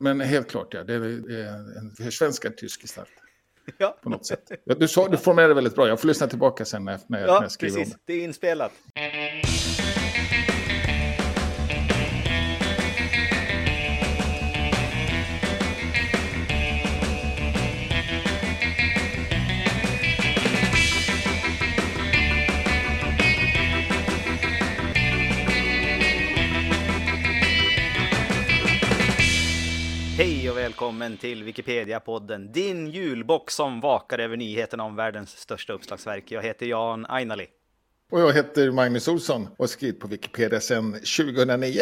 Men helt klart, ja. Det är en försvenskad tysk gestalt. Ja. På något sätt. Du, sa, du formulerade det väldigt bra. Jag får lyssna tillbaka sen när, när, ja, när jag skriver precis. om det. Det är inspelat. Hej och välkommen till Wikipedia-podden, din julbox som vakar över nyheterna om världens största uppslagsverk. Jag heter Jan Ainali. Och jag heter Magnus Olsson och har skrivit på Wikipedia sedan 2009.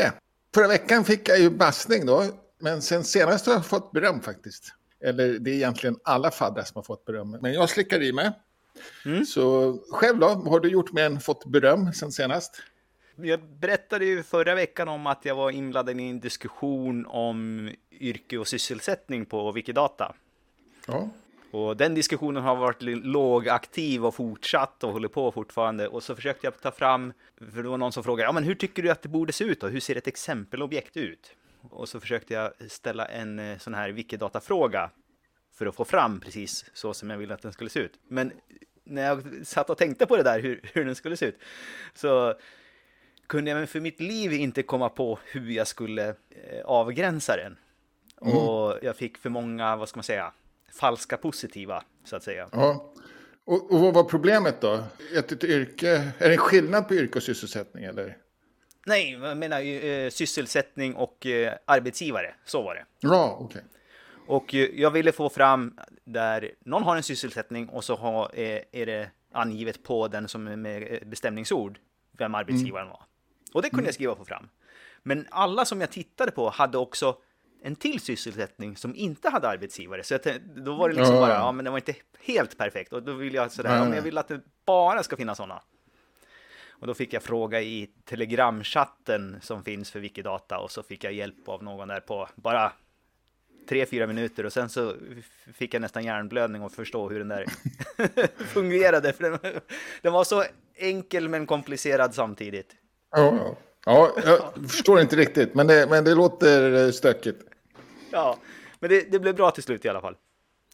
Förra veckan fick jag ju bassning då, men sen senast har jag fått beröm faktiskt. Eller det är egentligen alla faddrar som har fått beröm, men jag slickar i mig. Mm. Så själv då, vad har du gjort med en fått beröm sen senast? Jag berättade ju förra veckan om att jag var inblandad i en diskussion om yrke och sysselsättning på Wikidata. Ja. Och den diskussionen har varit lågaktiv och fortsatt och håller på fortfarande. Och så försökte jag ta fram, för det var någon som frågade, ja men hur tycker du att det borde se ut och hur ser ett exempelobjekt ut? Och så försökte jag ställa en eh, sån här Wikidata-fråga för att få fram precis så som jag ville att den skulle se ut. Men när jag satt och tänkte på det där, hur, hur den skulle se ut, så kunde jag för mitt liv inte komma på hur jag skulle eh, avgränsa den. Mm. Och jag fick för många, vad ska man säga, falska positiva, så att säga. ja. Och, och vad var problemet då? Ett, ett yrke, är det en skillnad på yrke och sysselsättning eller? Nej, jag menar eh, sysselsättning och eh, arbetsgivare, så var det. Ja, okej. Och eh, jag ville få fram där någon har en sysselsättning och så har, är det angivet på den som är med bestämningsord vem arbetsgivaren var. Och det kunde jag skriva på fram. Men alla som jag tittade på hade också en till sysselsättning som inte hade arbetsgivare. Så tänkte, då var det liksom Ja. bara, ja men det var inte helt perfekt. Och då vill jag sådär, ja, men jag vill att det bara ska finnas sådana. Och då fick jag fråga i telegramchatten som finns för Wikidata och så fick jag hjälp av någon där på bara tre, fyra minuter och sen så fick jag nästan hjärnblödning och förstå hur den där fungerade. För den, den var så enkel men komplicerad samtidigt. Ja, ja. ja, jag förstår inte riktigt, men det, men det låter eh, stökigt. Ja, men det, det blev bra till slut i alla fall.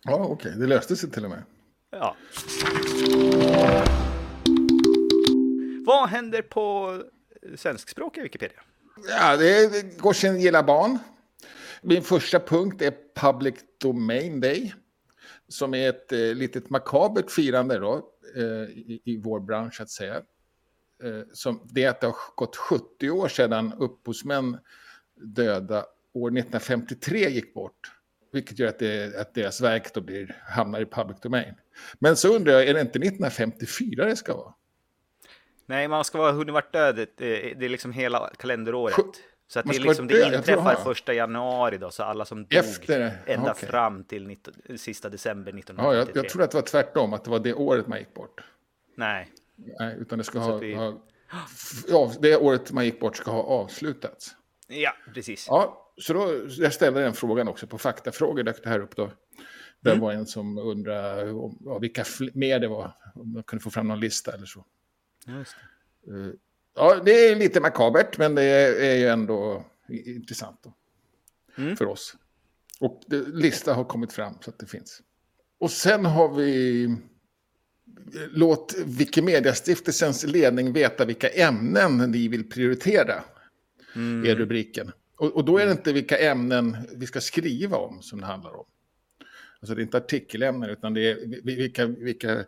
Ja, okej, det löste sig till och med. Ja. Vad händer på svenskspråkiga Wikipedia? Ja, det, det går sin gilla barn. Min första punkt är Public Domain Day. Som är ett eh, litet makabert firande då, eh, i, i vår bransch att säga. Eh, som, det är att det har gått 70 år sedan upphovsmän döda år 1953 gick bort. Vilket gör att, det, att deras verk då blir, hamnar i public domain. Men så undrar jag, är det inte 1954 det ska vara? Nej, man ska vara hunnit varit död. Det, det är liksom hela kalenderåret. Så att det, är liksom, vara det inträffar första januari då, så alla som dog Efter, ända okej. fram till 19, sista december Ja, 1953. jag, jag tror att det var tvärtom, att det var det året man gick bort. Nej, Nej, utan det ska ha, vi- ha ja, det året man gick bort ska ha avslutats. ja, precis. Ja, så då, jag ställde den frågan också på faktafrågor, dök det här upp då. Det Mm. var en som undrade om, ja, vilka mer det var, om man kunde få fram någon lista eller så. Just det. Eh, Ja, det är lite makabert, men det är ju ändå intressant då, Mm. för oss. Och det, lista har kommit fram så att det finns. Och sen har vi låt Wikimedia-stiftelsens ledning veta vilka ämnen ni vill prioritera, Mm. är rubriken. Och, och då är det inte vilka ämnen vi ska skriva om som det handlar om. Alltså det är inte artikelämnen, utan det är vi- vilka, vilka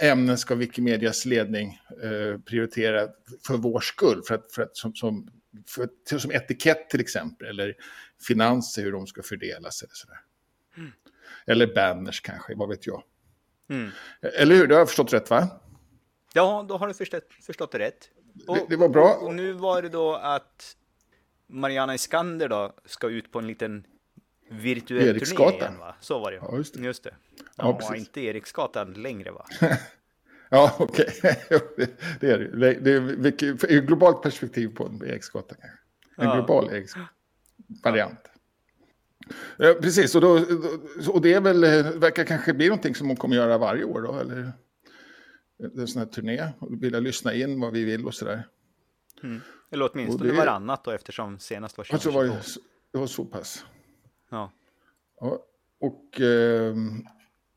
ämnen ska Wikimedias ledning eh, prioritera för vår skull, för att, för att, som, som, för, som etikett till exempel, eller finanser, hur de ska fördelas eller sådär. Eller banners kanske, vad vet jag. Mm. Eller hur? Det har jag förstått rätt va? Ja, då har du förstått, förstått det rätt. Det- det var bra. Och, och nu var det då att Mariana Iskander då ska ut på en liten virtuell turné Eriksgatan. igen va? Så var det. Ja, just det. Just det. Ja, Ja, inte Eriksgatan längre va? Ja, okej. det, är det. Det är ur globalt perspektiv på en Eriksgata kanske. En Ja. global Eriksvariant. Ja, precis, och, då, och det är väl, eh, verkar kanske bli någonting som hon kommer göra varje år då, eller? En sån här turné, och vilja lyssna in vad vi vill och sådär. Eller åtminstone Och det- varannat då eftersom senast var Och så var 2022. det, det var så pass. Ja. Ja, och eh,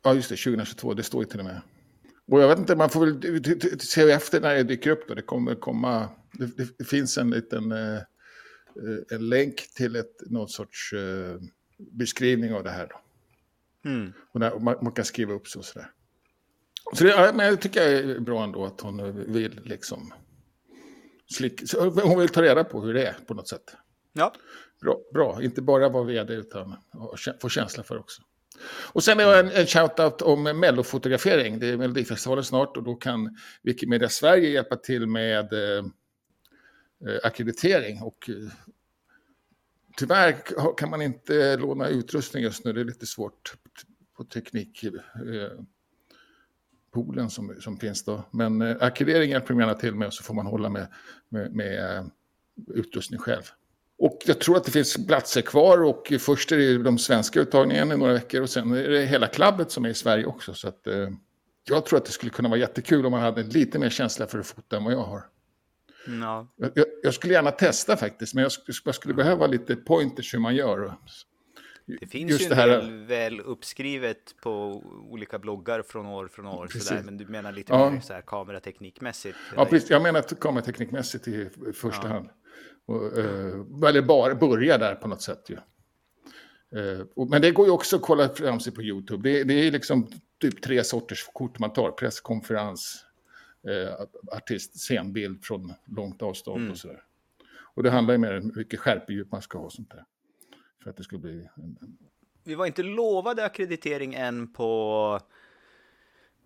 ja, just det, 2022, det står ju till och med. Och jag vet inte, man får väl se efter när det dyker upp då. Det kommer komma, det, det, det finns en liten eh, eh, en länk till ett, någon sorts eh, beskrivning av det här då. Mm. Och där, man, man kan skriva upp så och sådär. Så det, men jag tycker det är bra ändå att hon vill liksom slick, hon vill ta reda på hur det är på något sätt. Ja. Bra, bra. inte bara vara vd utan få känsla för också. Och sen är det en, en shout-out om mellofotografering. Det är Melodifestivalen snart och då kan Wikimedia Sverige hjälpa till med eh, eh, akkreditering. Och, eh, tyvärr kan man inte låna utrustning just nu, det är lite svårt på teknikpoolen eh, som, som finns då. Men eh, arkivering hjälper de gärna till med och så får man hålla med, med, med eh, utrustning själv. Och jag tror att det finns platser kvar och först är det de svenska uttagningarna i några veckor och sen är det hela klabbet som är i Sverige också. Så att, eh, jag tror att det skulle kunna vara jättekul om man hade lite mer känsla för att fota än vad jag har. Ja. Jag, jag, skulle gärna testa faktiskt, men jag, sk- jag skulle behöva lite pointers hur man gör. Det finns Just ju det här- del väl uppskrivet på olika bloggar från år från år. Precis. Sådär. Men du menar lite Ja. mer så här kamerateknikmässigt? Ja, precis. Jag menar kamerateknikmässigt i första Ja. hand. Och, eh, eller bara börja där på något sätt ju. Eh, och, men det går ju också att kolla fram sig på YouTube. Det, det är liksom typ tre sorters kort man tar. Presskonferens, eh, artist, scenbild från långt avstånd Mm. och sådär. Och det handlar ju mer om mycket skärpedjup man ska ha och sånt där. För att det ska bli... En, en, Vi var inte lovade akkreditering än på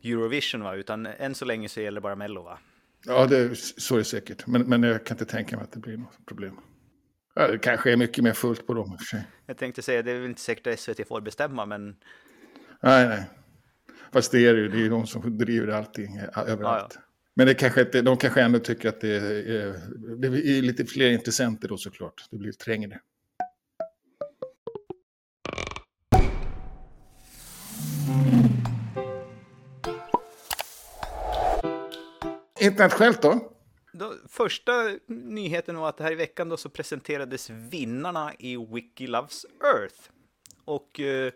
Eurovision va? Utan än så länge så gäller bara Mello va? ja, det, så är det säkert. Men, men jag kan inte tänka mig att det blir något problem. Ja, det kanske är mycket mer fullt på dem i och för sig. Jag tänkte säga, det är väl inte säkert att SVT får bestämma, men Nej, nej. Fast det är det ju, det är ju de som driver allting eh, överallt. Ja, men det kanske inte, de kanske ändå tycker att det är, det är lite fler intressenter då såklart. Det blir trängre. Internationellt då? då, första nyheten var att här i veckan då så presenterades vinnarna i Wiki Loves Earth. Och eh,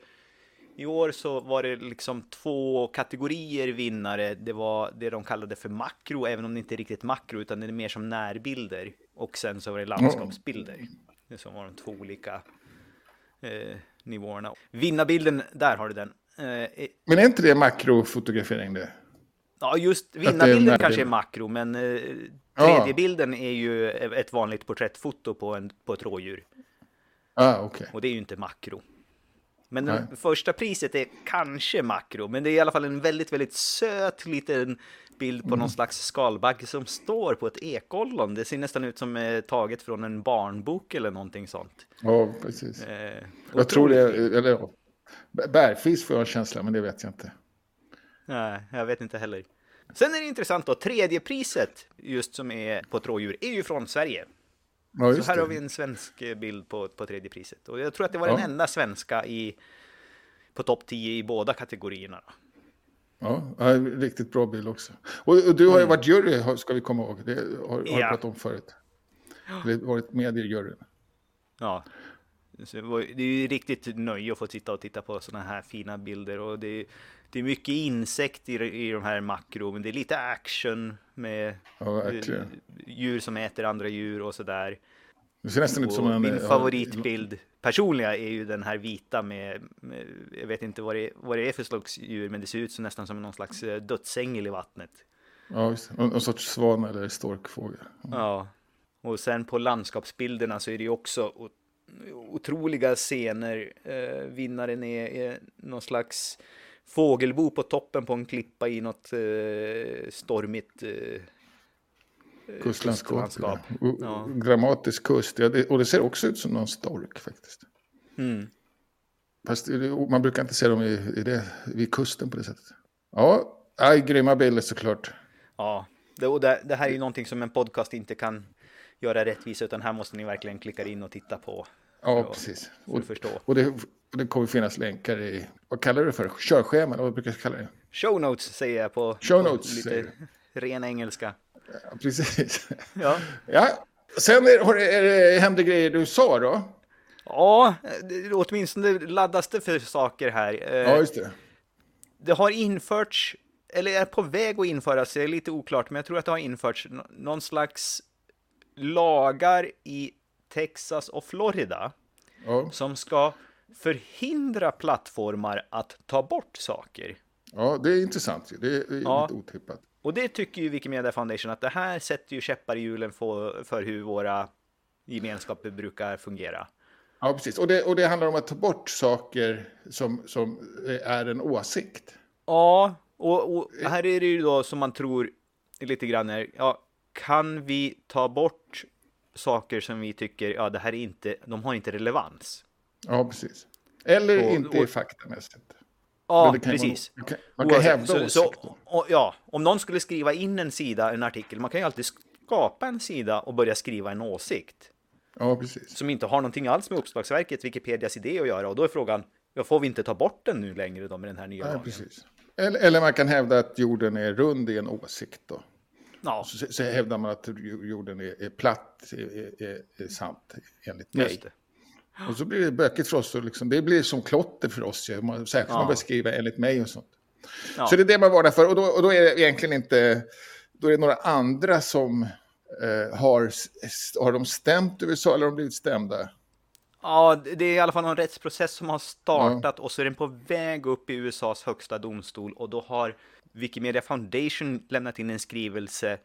i år så var det liksom två kategorier vinnare. Det var det de kallade för makro, även om det inte är riktigt makro, utan det är mer som närbilder. Och sen så var det landskapsbilder. Det som var de två olika eh, nivåerna. Vinnarbilden, där har du den. Eh, Men är inte det makrofotografering det? Ja, just är vinnarbilden närbild. kanske är makro, men eh, Ja. tredje bilden är ju ett vanligt porträttfoto på, en, på ett rådjur. Ah, okej. Och det är ju inte makro. Men Nej. det första priset är kanske makro, men det är i alla fall en väldigt, väldigt söt liten bild på Mm. någon slags skalbagge som står på ett ekollon. Det ser nästan ut som eh, taget från en barnbok eller någonting sånt. Ja, precis. Eh, Jag tror det, eller ja. Bärfis får jag en känsla, men det vet jag inte. Nej, jag vet inte heller. Sen är det intressant då, tredje priset just som är på ett rådjur är ju från Sverige. Ja, Så här det. har vi en svensk eh, bild på, på tredje priset. Och jag tror att det var Ja. den enda svenska i, på topp 10 i båda kategorierna. Ja, ja, riktigt bra bild också. Och, och du har ju varit jury, ska vi komma ihåg. Det har, har Mm. Ja. jag pratat om förut. Eller varit med i juryn. Ja. Det, var, det är ju riktigt nöje att få sitta och titta på sådana här fina bilder. Och det, det är mycket insekt i, i de här makro, men det är lite action med Ja, eh, djur som äter andra djur och sådär. Det ser nästan ut som en... min ja, favoritbild personliga är ju den här vita med, med jag vet inte vad det, vad det är för slags djur, men det ser ut som nästan som någon slags eh, dödsängel i vattnet. Ja, just. Någon, sorts svan eller storkfågel. Ja, och sen på landskapsbilderna så är det ju också otroliga scener. Eh, vinnaren är, är någon slags fågelbo på toppen på en klippa i något eh, stormigt eh, Kustlandskap. Ja. Ja. Dramatisk kust. Ja, det, och det ser också ut som någon stork faktiskt. Mm. Fast man brukar inte se dem i, i det, vid kusten på det sättet. Ja, aj, grymma bilder såklart. Ja, det, och det, det här är ju någonting som en podcast inte kan göra rättvisa, utan här måste ni verkligen klicka in och titta på. Ja, Ja, precis. För Och, att förstå. och, det, och det kommer finnas länkar i, vad kallar du det för? Körschema, eller vad brukar jag kalla det? Show notes säger jag på, Show notes, lite ren engelska. Ja, precis. Ja. Ja, sen är, har är det, händer grejer i USA då. Ja, det- åtminstone laddas det för saker här. Eh, Ja, just det. Det har införts, eller är på väg att införas, det är lite oklart, men jag tror att det har införts nå- någon slags lagar i Texas och Florida Ja, som ska förhindra plattformar att ta bort saker. ja det är intressant. Det är, det är Ja. lite otippat. Och det tycker ju Wikimedia Foundation att det här sätter ju käppar i hjulen för, för hur våra gemenskaper brukar fungera. Ja, precis. Och det, och det handlar om att ta bort saker som, som är en åsikt. Ja, och, och här är det ju då som man tror lite grann är, ja, kan vi ta bort saker som vi tycker, ja, det här är inte, de har inte relevans. Ja, precis. Eller Och- inte och- faktamässigt. Ja, precis. Man, man kan, man kan hävda så, så, och, Ja, om någon skulle skriva in en sida, en artikel, man kan ju alltid skapa en sida och börja skriva en åsikt. Ja, precis. som inte har någonting alls med Uppslagsverket, Wikipedias idé att göra. Och då är frågan, ja, får vi inte ta bort den nu längre då med den här nya Ja, lagen? precis. Eller, eller man kan hävda att jorden är rund i en åsikt. Då. Ja, Så, så hävdar man att jorden är, är platt, är, är, är sant enligt mig. Och så blir det bökigt för oss. Och liksom, det blir som klotter för oss. ju. Man, särskilt man Ja. börjar skriva enligt mig och sånt. Ja. Så det är det man varnar för. Och då, och då är det egentligen inte... Då är det några andra som eh, har... Har de stämt USA eller har de blivit stämda? Ja, det är i alla fall någon rättsprocess som har startat och så är den på väg upp i USAs högsta domstol och då har Wikimedia Foundation lämnat in en skrivelse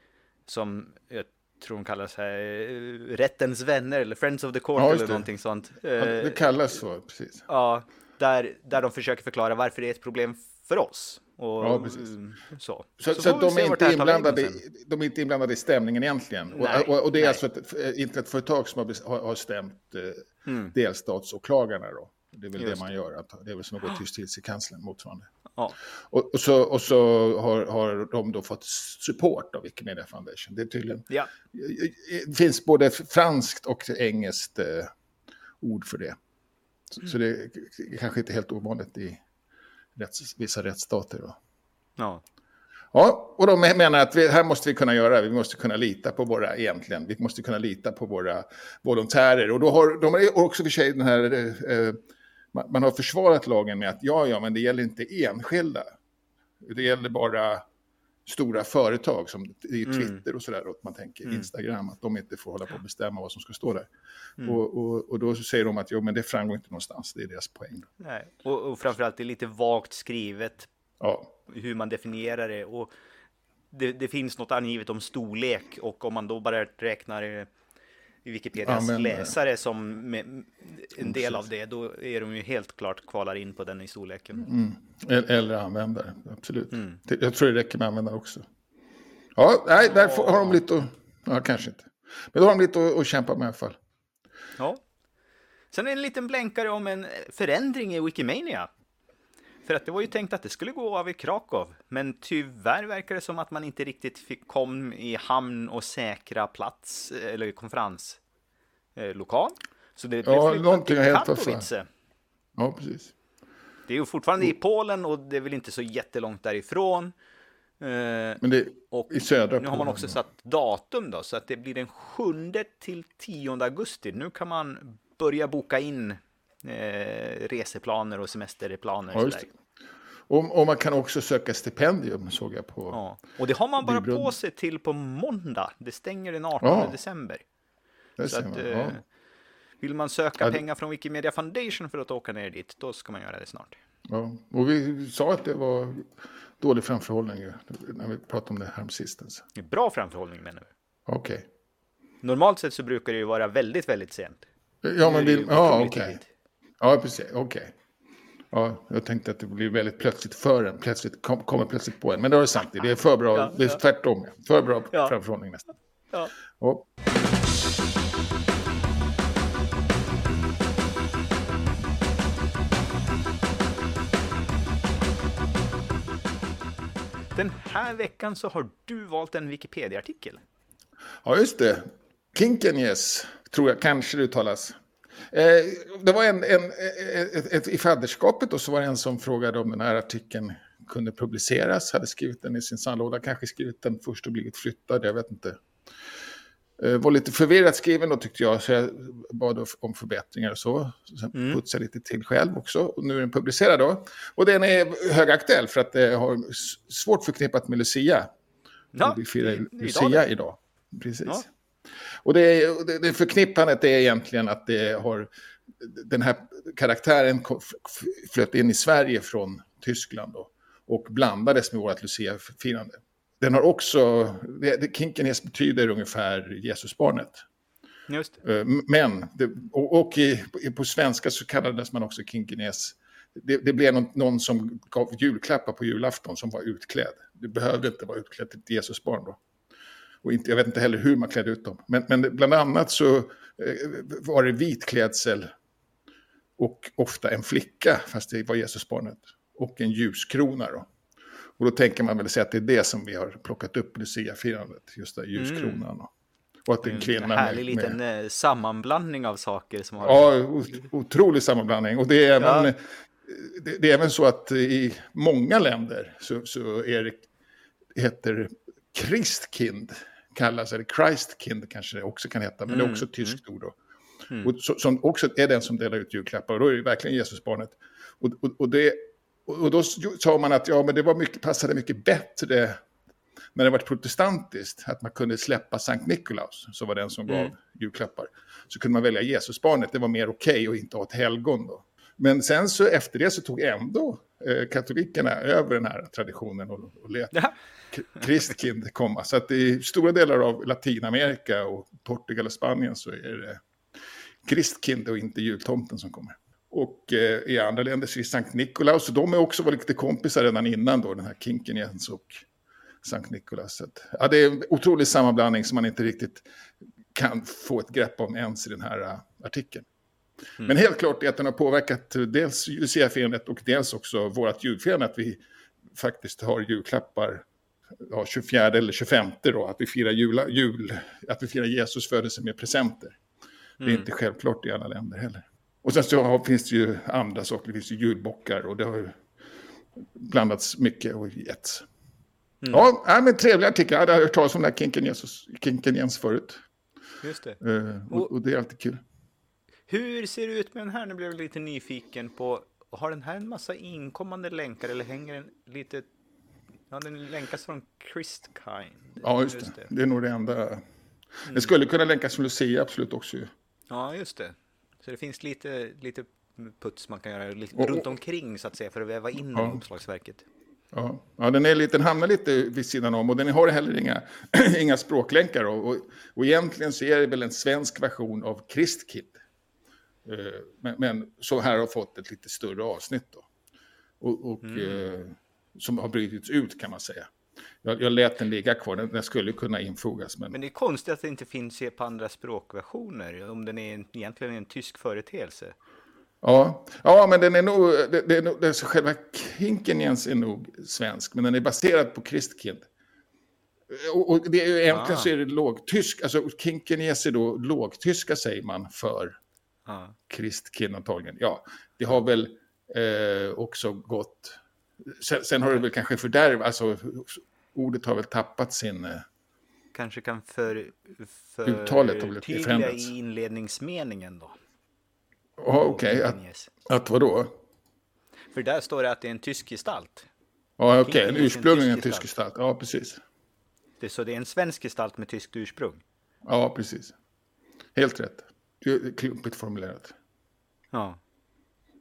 som jag tror de kallar sig eh, Rättens vänner eller Friends of the Court Ja, eller någonting sånt. Ja, Eh, Det kallas så, precis. Ja, där, där de försöker förklara varför det är ett problem för oss. Och, Ja, precis. mm, Så, Så, så, vi de, är inte här inblandade, i- de är inte inblandade i stämningen egentligen. Nej, och, och, det är nej. alltså ett ett internetföretag som har, har, stämt eh, Mm. delstatsåklagarna. Då. Det är väl Just det man gör. Det är väl som att gå till justitiekanslern motsvarande. Ja, Och, och så, och så har, har de då fått support av Wikimedia Foundation. Det är tydligen... ja, Det finns både franskt och engelskt eh, ord för det. Så, så det är kanske inte helt ovanligt i rätts, vissa rättsstater. Då. ja. Ja, och de menar att vi, här måste vi kunna göra, vi måste kunna lita på våra, egentligen, vi måste kunna lita på våra volontärer. Och då har de har också för sig den här, eh, eh, man, man har försvarat lagen med att ja, ja, men det gäller inte enskilda. Det gäller bara stora företag som i Mm. Twitter och sådär, att man tänker Instagram, att de inte får hålla på och bestämma vad som ska stå där. Mm. Och, och, och då säger de att jo, men det framgår inte någonstans, det är deras poäng. Nej. Och, och framförallt det är lite vagt skrivet Ja, hur man definierar det. Och det, det finns något angivet om storlek och om man då bara räknar eh, i Wikipedias Användare. läsare som en del av det, då är de ju helt klart kvalar in på den i storleken. Mm. El- Eller användare, absolut. Mm. Jag tror det räcker med användare också. Ja, nej, där får, har de lite att... Ja, kanske inte. Men då har de lite att, att kämpa med i alla fall. Ja. Sen en liten blänkare om en förändring i Wikimania. För att det var ju tänkt att det skulle gå av i Krakow, men tyvärr verkar det som att man inte riktigt fick kom i hamn och säkra plats eller konferenslokal. Så det blev Ja, någonting har hänt. Katowice. Ja, precis. Det är ju fortfarande i Polen och det är väl inte så jättelångt därifrån. Eh, Men det och i södra nu har man Polen, också satt datum då, så att det blir den 7 till 10 augusti. Nu kan man börja boka in eh, reseplaner och semesterplaner. Ja, och. Och, man kan också söka stipendium, såg jag på. Ja. Och det har man bara Bibeln. på sig till på måndag. Det stänger den 18 Ja. december. Så att, man. eh, Ja. Vill man söka Ja, pengar från Wikimedia Foundation för att åka ner dit, då ska man göra det snart. Ja. Och vi sa att det var dålig framförhållning när vi pratade om det här sist. Alltså. Bra framförhållning menar vi. Okej. Normalt sett så brukar det ju vara väldigt, väldigt sent. Ja, men vi, ja, okej. tidigt. Ja, precis. Okej. Ja, jag tänkte att det blir väldigt plötsligt för en. Plötsligt kom, kommer plötsligt på en. Men det har du sagt. Det är för bra. Ja, det är ja. tvärtom. För bra Ja. framförhållning nästan. Ja. Ja. Den här veckan så har du valt en Wikipedia-artikel. ja, just det. Kinkenjes, tror jag kanske det uttalas. Eh, det var en, en, ett, ett, i fadderskapet och så var det en som frågade om den här artikeln kunde publiceras. Hade skrivit den i sin sandlåda, kanske skrivit den först och blivit flyttad, jag vet inte. Eh, var lite förvirrat skriven då tyckte jag, så jag bad om förbättringar och så. Sen Mm. putsade lite till själv också. Och nu är den publicerad då. Och den är högaktuell för att det har svårt förknippat med Lucia. Ja, vi firar idag Lucia då. idag. Precis. Ja. Och det, det, det förknippandet är egentligen att det har... Den här karaktären flöt in i Sverige från Tyskland då, och blandades med vårt Lucia-firande. Den har också... Det, Kinkenes betyder ungefär Jesusbarnet. Just det. Eh, Men, det, och, och i, på svenska så kallades man också Kinkenes. Det, det blev någon, någon som gav julklappar på julafton som var utklädd. Det behövde inte vara utklädd till Jesusbarn då. Och inte, jag vet inte heller hur man klädde ut dem. Men, men bland annat så eh, var det vit klädsel och ofta en flicka, fast det var Jesusbarnet. Och en ljuskrona då. Och då tänker man väl säga att det är det som vi har plockat upp i Lucia-firandet, just den ljuskronan. Och, och att det är en En kvinna härlig med, liten med, eh, sammanblandning av saker som har... Ja, ot- otrolig sammanblandning. Och det är även, Ja. det, det är även så att i många länder så, så är det, heter Christkind, kallas eller Christkind kanske det också kan heta, men det är Mm, också ett tyskt ord. Då. Mm. Och så, som också är den som delar ut julklappar, och då är det verkligen Jesusbarnet. Och, och, och, det, och då sa man att ja, men det var mycket, passade mycket bättre när det var protestantiskt, att man kunde släppa Sankt Nikolaus, som var den som gav Mm. julklappar. Så kunde man välja Jesusbarnet, det var mer okej och inte ha ett helgon då. Men sen så efter det så tog ändå eh, katolikerna över den här traditionen och, och lät Ja. K- Christkind komma. Så att i stora delar av Latinamerika och Portugal och Spanien så är det Christkind och inte jultomten som kommer. Och eh, i andra länder så är det Sankt Nikolaus, och de är också var lite kompisar redan innan då, den här Kinkenjens och Sankt Nikolaus. Så att, ja, det är en otrolig sammanblandning som man inte riktigt kan få ett grepp om ens i den här uh, artikeln. Men helt klart är att den har påverkat dels Lucia-firandet och dels också vårt julfirande, att vi faktiskt har julklappar ja, 24 eller 25 då, att vi firar jula, jul, att vi firar Jesus födelse med presenter. Det är Mm. inte självklart i alla länder heller. Och sen så har, finns det ju andra saker, det finns ju julbockar och det har blandats mycket och getts. Mm. Ja, nej, men trevlig artikel. Jag hade hört talas om den här Kinken, Jesus, Kinken Jens förut. Just det. Eh, och, och det är alltid kul. Hur ser det ut med den här? Nu blev jag lite nyfiken på. Har den här en massa inkommande länkar eller hänger den lite? Ja, den länkas från Christkind. Ja, just det. Det är nog det enda. Det skulle kunna länkas från Lucia absolut också ju. Ja, just det. Så det finns lite, lite puts man kan göra lite Och- runt omkring så att säga för att väva in Ja. uppslagsverket. Ja, ja den, är lite, den hamnar lite vid sidan om och den har heller inga, inga språklänkar. Och, och, och egentligen så är det väl en svensk version av Kristkid. Eh, men, men så här har fått ett lite större avsnitt då. Och, och eh, som har brutits ut kan man säga. Jag, jag lät den ligga kvar, den, den skulle kunna infogas. Men, Men det är konstigt att det inte finns på andra språkversioner om den är en, egentligen en tysk företeelse. ja, ja, men den är nog, det, det är nog det är själva Kinkenjens är nog svensk, men den är baserad på Kristkind. Och, och det är ju egentligen Ah. så är det lågtysk, alltså Kinkenjes är då lågtyska säger man för Ja. Kristkind antagligen. Ja, det har väl eh, också gått, sen, sen har det väl kanske fördärvat, alltså ordet har väl tappat sin, eh, Kanske kan för, för Uttalet har väl förändrats. i inledningsmeningen då. ja okej, att, Kinkenjes. att vadå? För där står det att det är en tysk gestalt. Ja okej, en ursprungligen en tysk tysk gestalt, ja precis. Det, så det är en svensk gestalt med tyskt ursprung. Ja, precis. Helt rätt. Det klumpigt formulerat. Ja.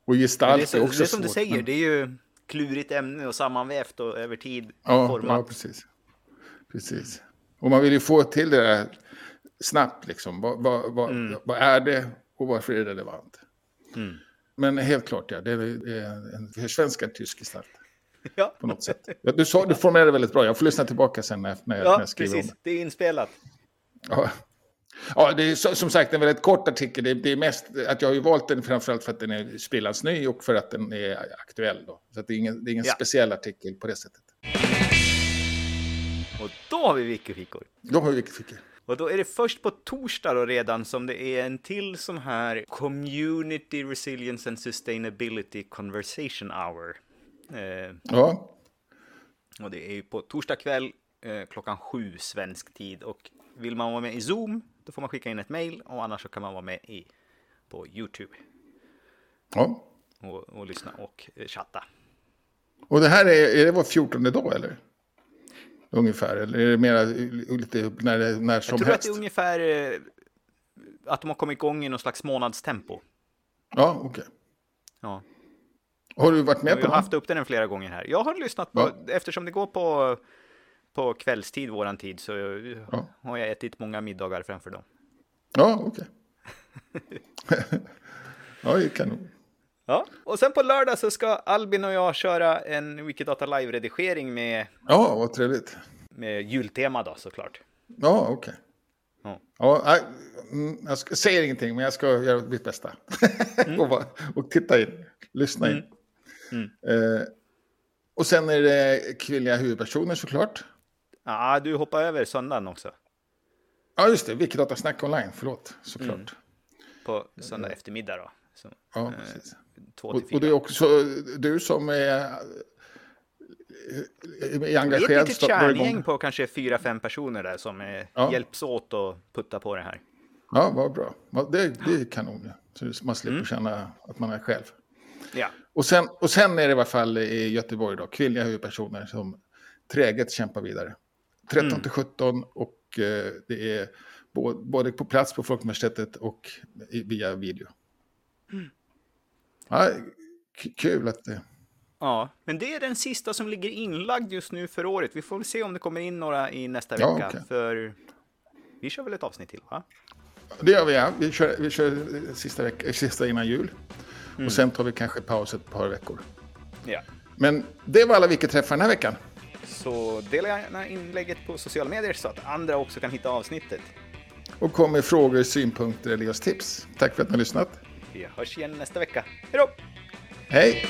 Och gestalt det är, så, är det också är som du svårt, säger, men- det är ju klurigt ämne och sammanvävt och över tid Ja, format. ja, precis. Precis. Och man vill ju få till det där snabbt, liksom. Vad, vad, vad, Mm. vad är det och varför är det relevant? Mm. Men helt klart, ja, det är det en försvenskad tysk gestalt Ja, på något sätt. Ja, du, sa, du formulerade det väldigt bra, jag får lyssna tillbaka sen när, när, när ja jag skriver precis. om Det är inspelat. det. Ja. Ja, det är som sagt en väldigt kort artikel. Det, det är mest att jag har ju valt den framförallt för att den är sprillans ny och för att den är aktuell. Då. Så det är ingen, det är ingen Ja. speciell artikel på det sättet. Och då har vi Wikifikor. De har vi Wikifica. Och då är det först på torsdag då redan som det är en till sån här Community Resilience and Sustainability Conversation Hour. Eh, Ja, och det är ju på torsdag kväll eh, klockan sju svensk tid. Och vill man vara med i Zoom, då får man skicka in ett mail och annars så kan man vara med i, på YouTube Ja. och, och lyssna och eh, chatta. Och det här är, är det vår 14 dag eller? Ungefär, eller är det mera lite när, när som Jag tror att helst? det är ungefär eh, att de har kommit igång i någon slags månadstempo. Ja, okej. Ja. Har du varit med Vi på har den? haft upp den flera gånger här. Jag har lyssnat på, eftersom det går på, på kvällstid, våran tid, så Ja. har jag ätit många middagar framför dem. Ja, okej. ja, det är kanon. Ja, och sen på lördag så ska Albin och jag köra en Wikidata Live-redigering med, Ja, vad trevligt. med jultema då såklart. Ja, okej. Ja. Ja, nej, mm, jag ska, säger ingenting, men jag ska göra mitt bästa. och, bara- och titta in, lyssna in. Mm. Eh, och sen är det kvinnliga huvudpersoner såklart. Ja, du hoppar över söndagen också. Ja, just det, Wikidata Snack Online, förlåt, såklart. Mm. På söndag eftermiddag då. Så, Ja, precis. två till Och, och det är också du som är, är Vi är engagerad. ett litet kärngäng på kanske fyra, fem personer där som eh, Ja. hjälps åt och putta på det här. Ja, vad bra. Det, det är kanon. Så man slipper Mm. känna att man är själv. Ja, Och sen, och sen är det i alla fall i Göteborg då, kvinnliga huvudpersoner som träget kämpar vidare. 13 Mm. till 17 och eh, det är både på plats på Folkuniversitetet och via video. Mm. Ja, kul att det... Ja, men det är den sista som ligger inlagd just nu för året. Vi får väl se om det kommer in några i nästa Ja, vecka. okej. För vi kör väl ett avsnitt till, va? Det gör vi, ja. Vi kör, vi kör sista, veck, eh, sista innan jul. Mm. Och sen tar vi kanske paus ett par veckor. Ja. Men det var alla vi träffar den här veckan. Så dela gärna inlägget på sociala medier så att andra också kan hitta avsnittet. Och kom med frågor, synpunkter eller just tips. Tack för att ni har lyssnat. Vi hörs igen nästa vecka. Hej då! Hej!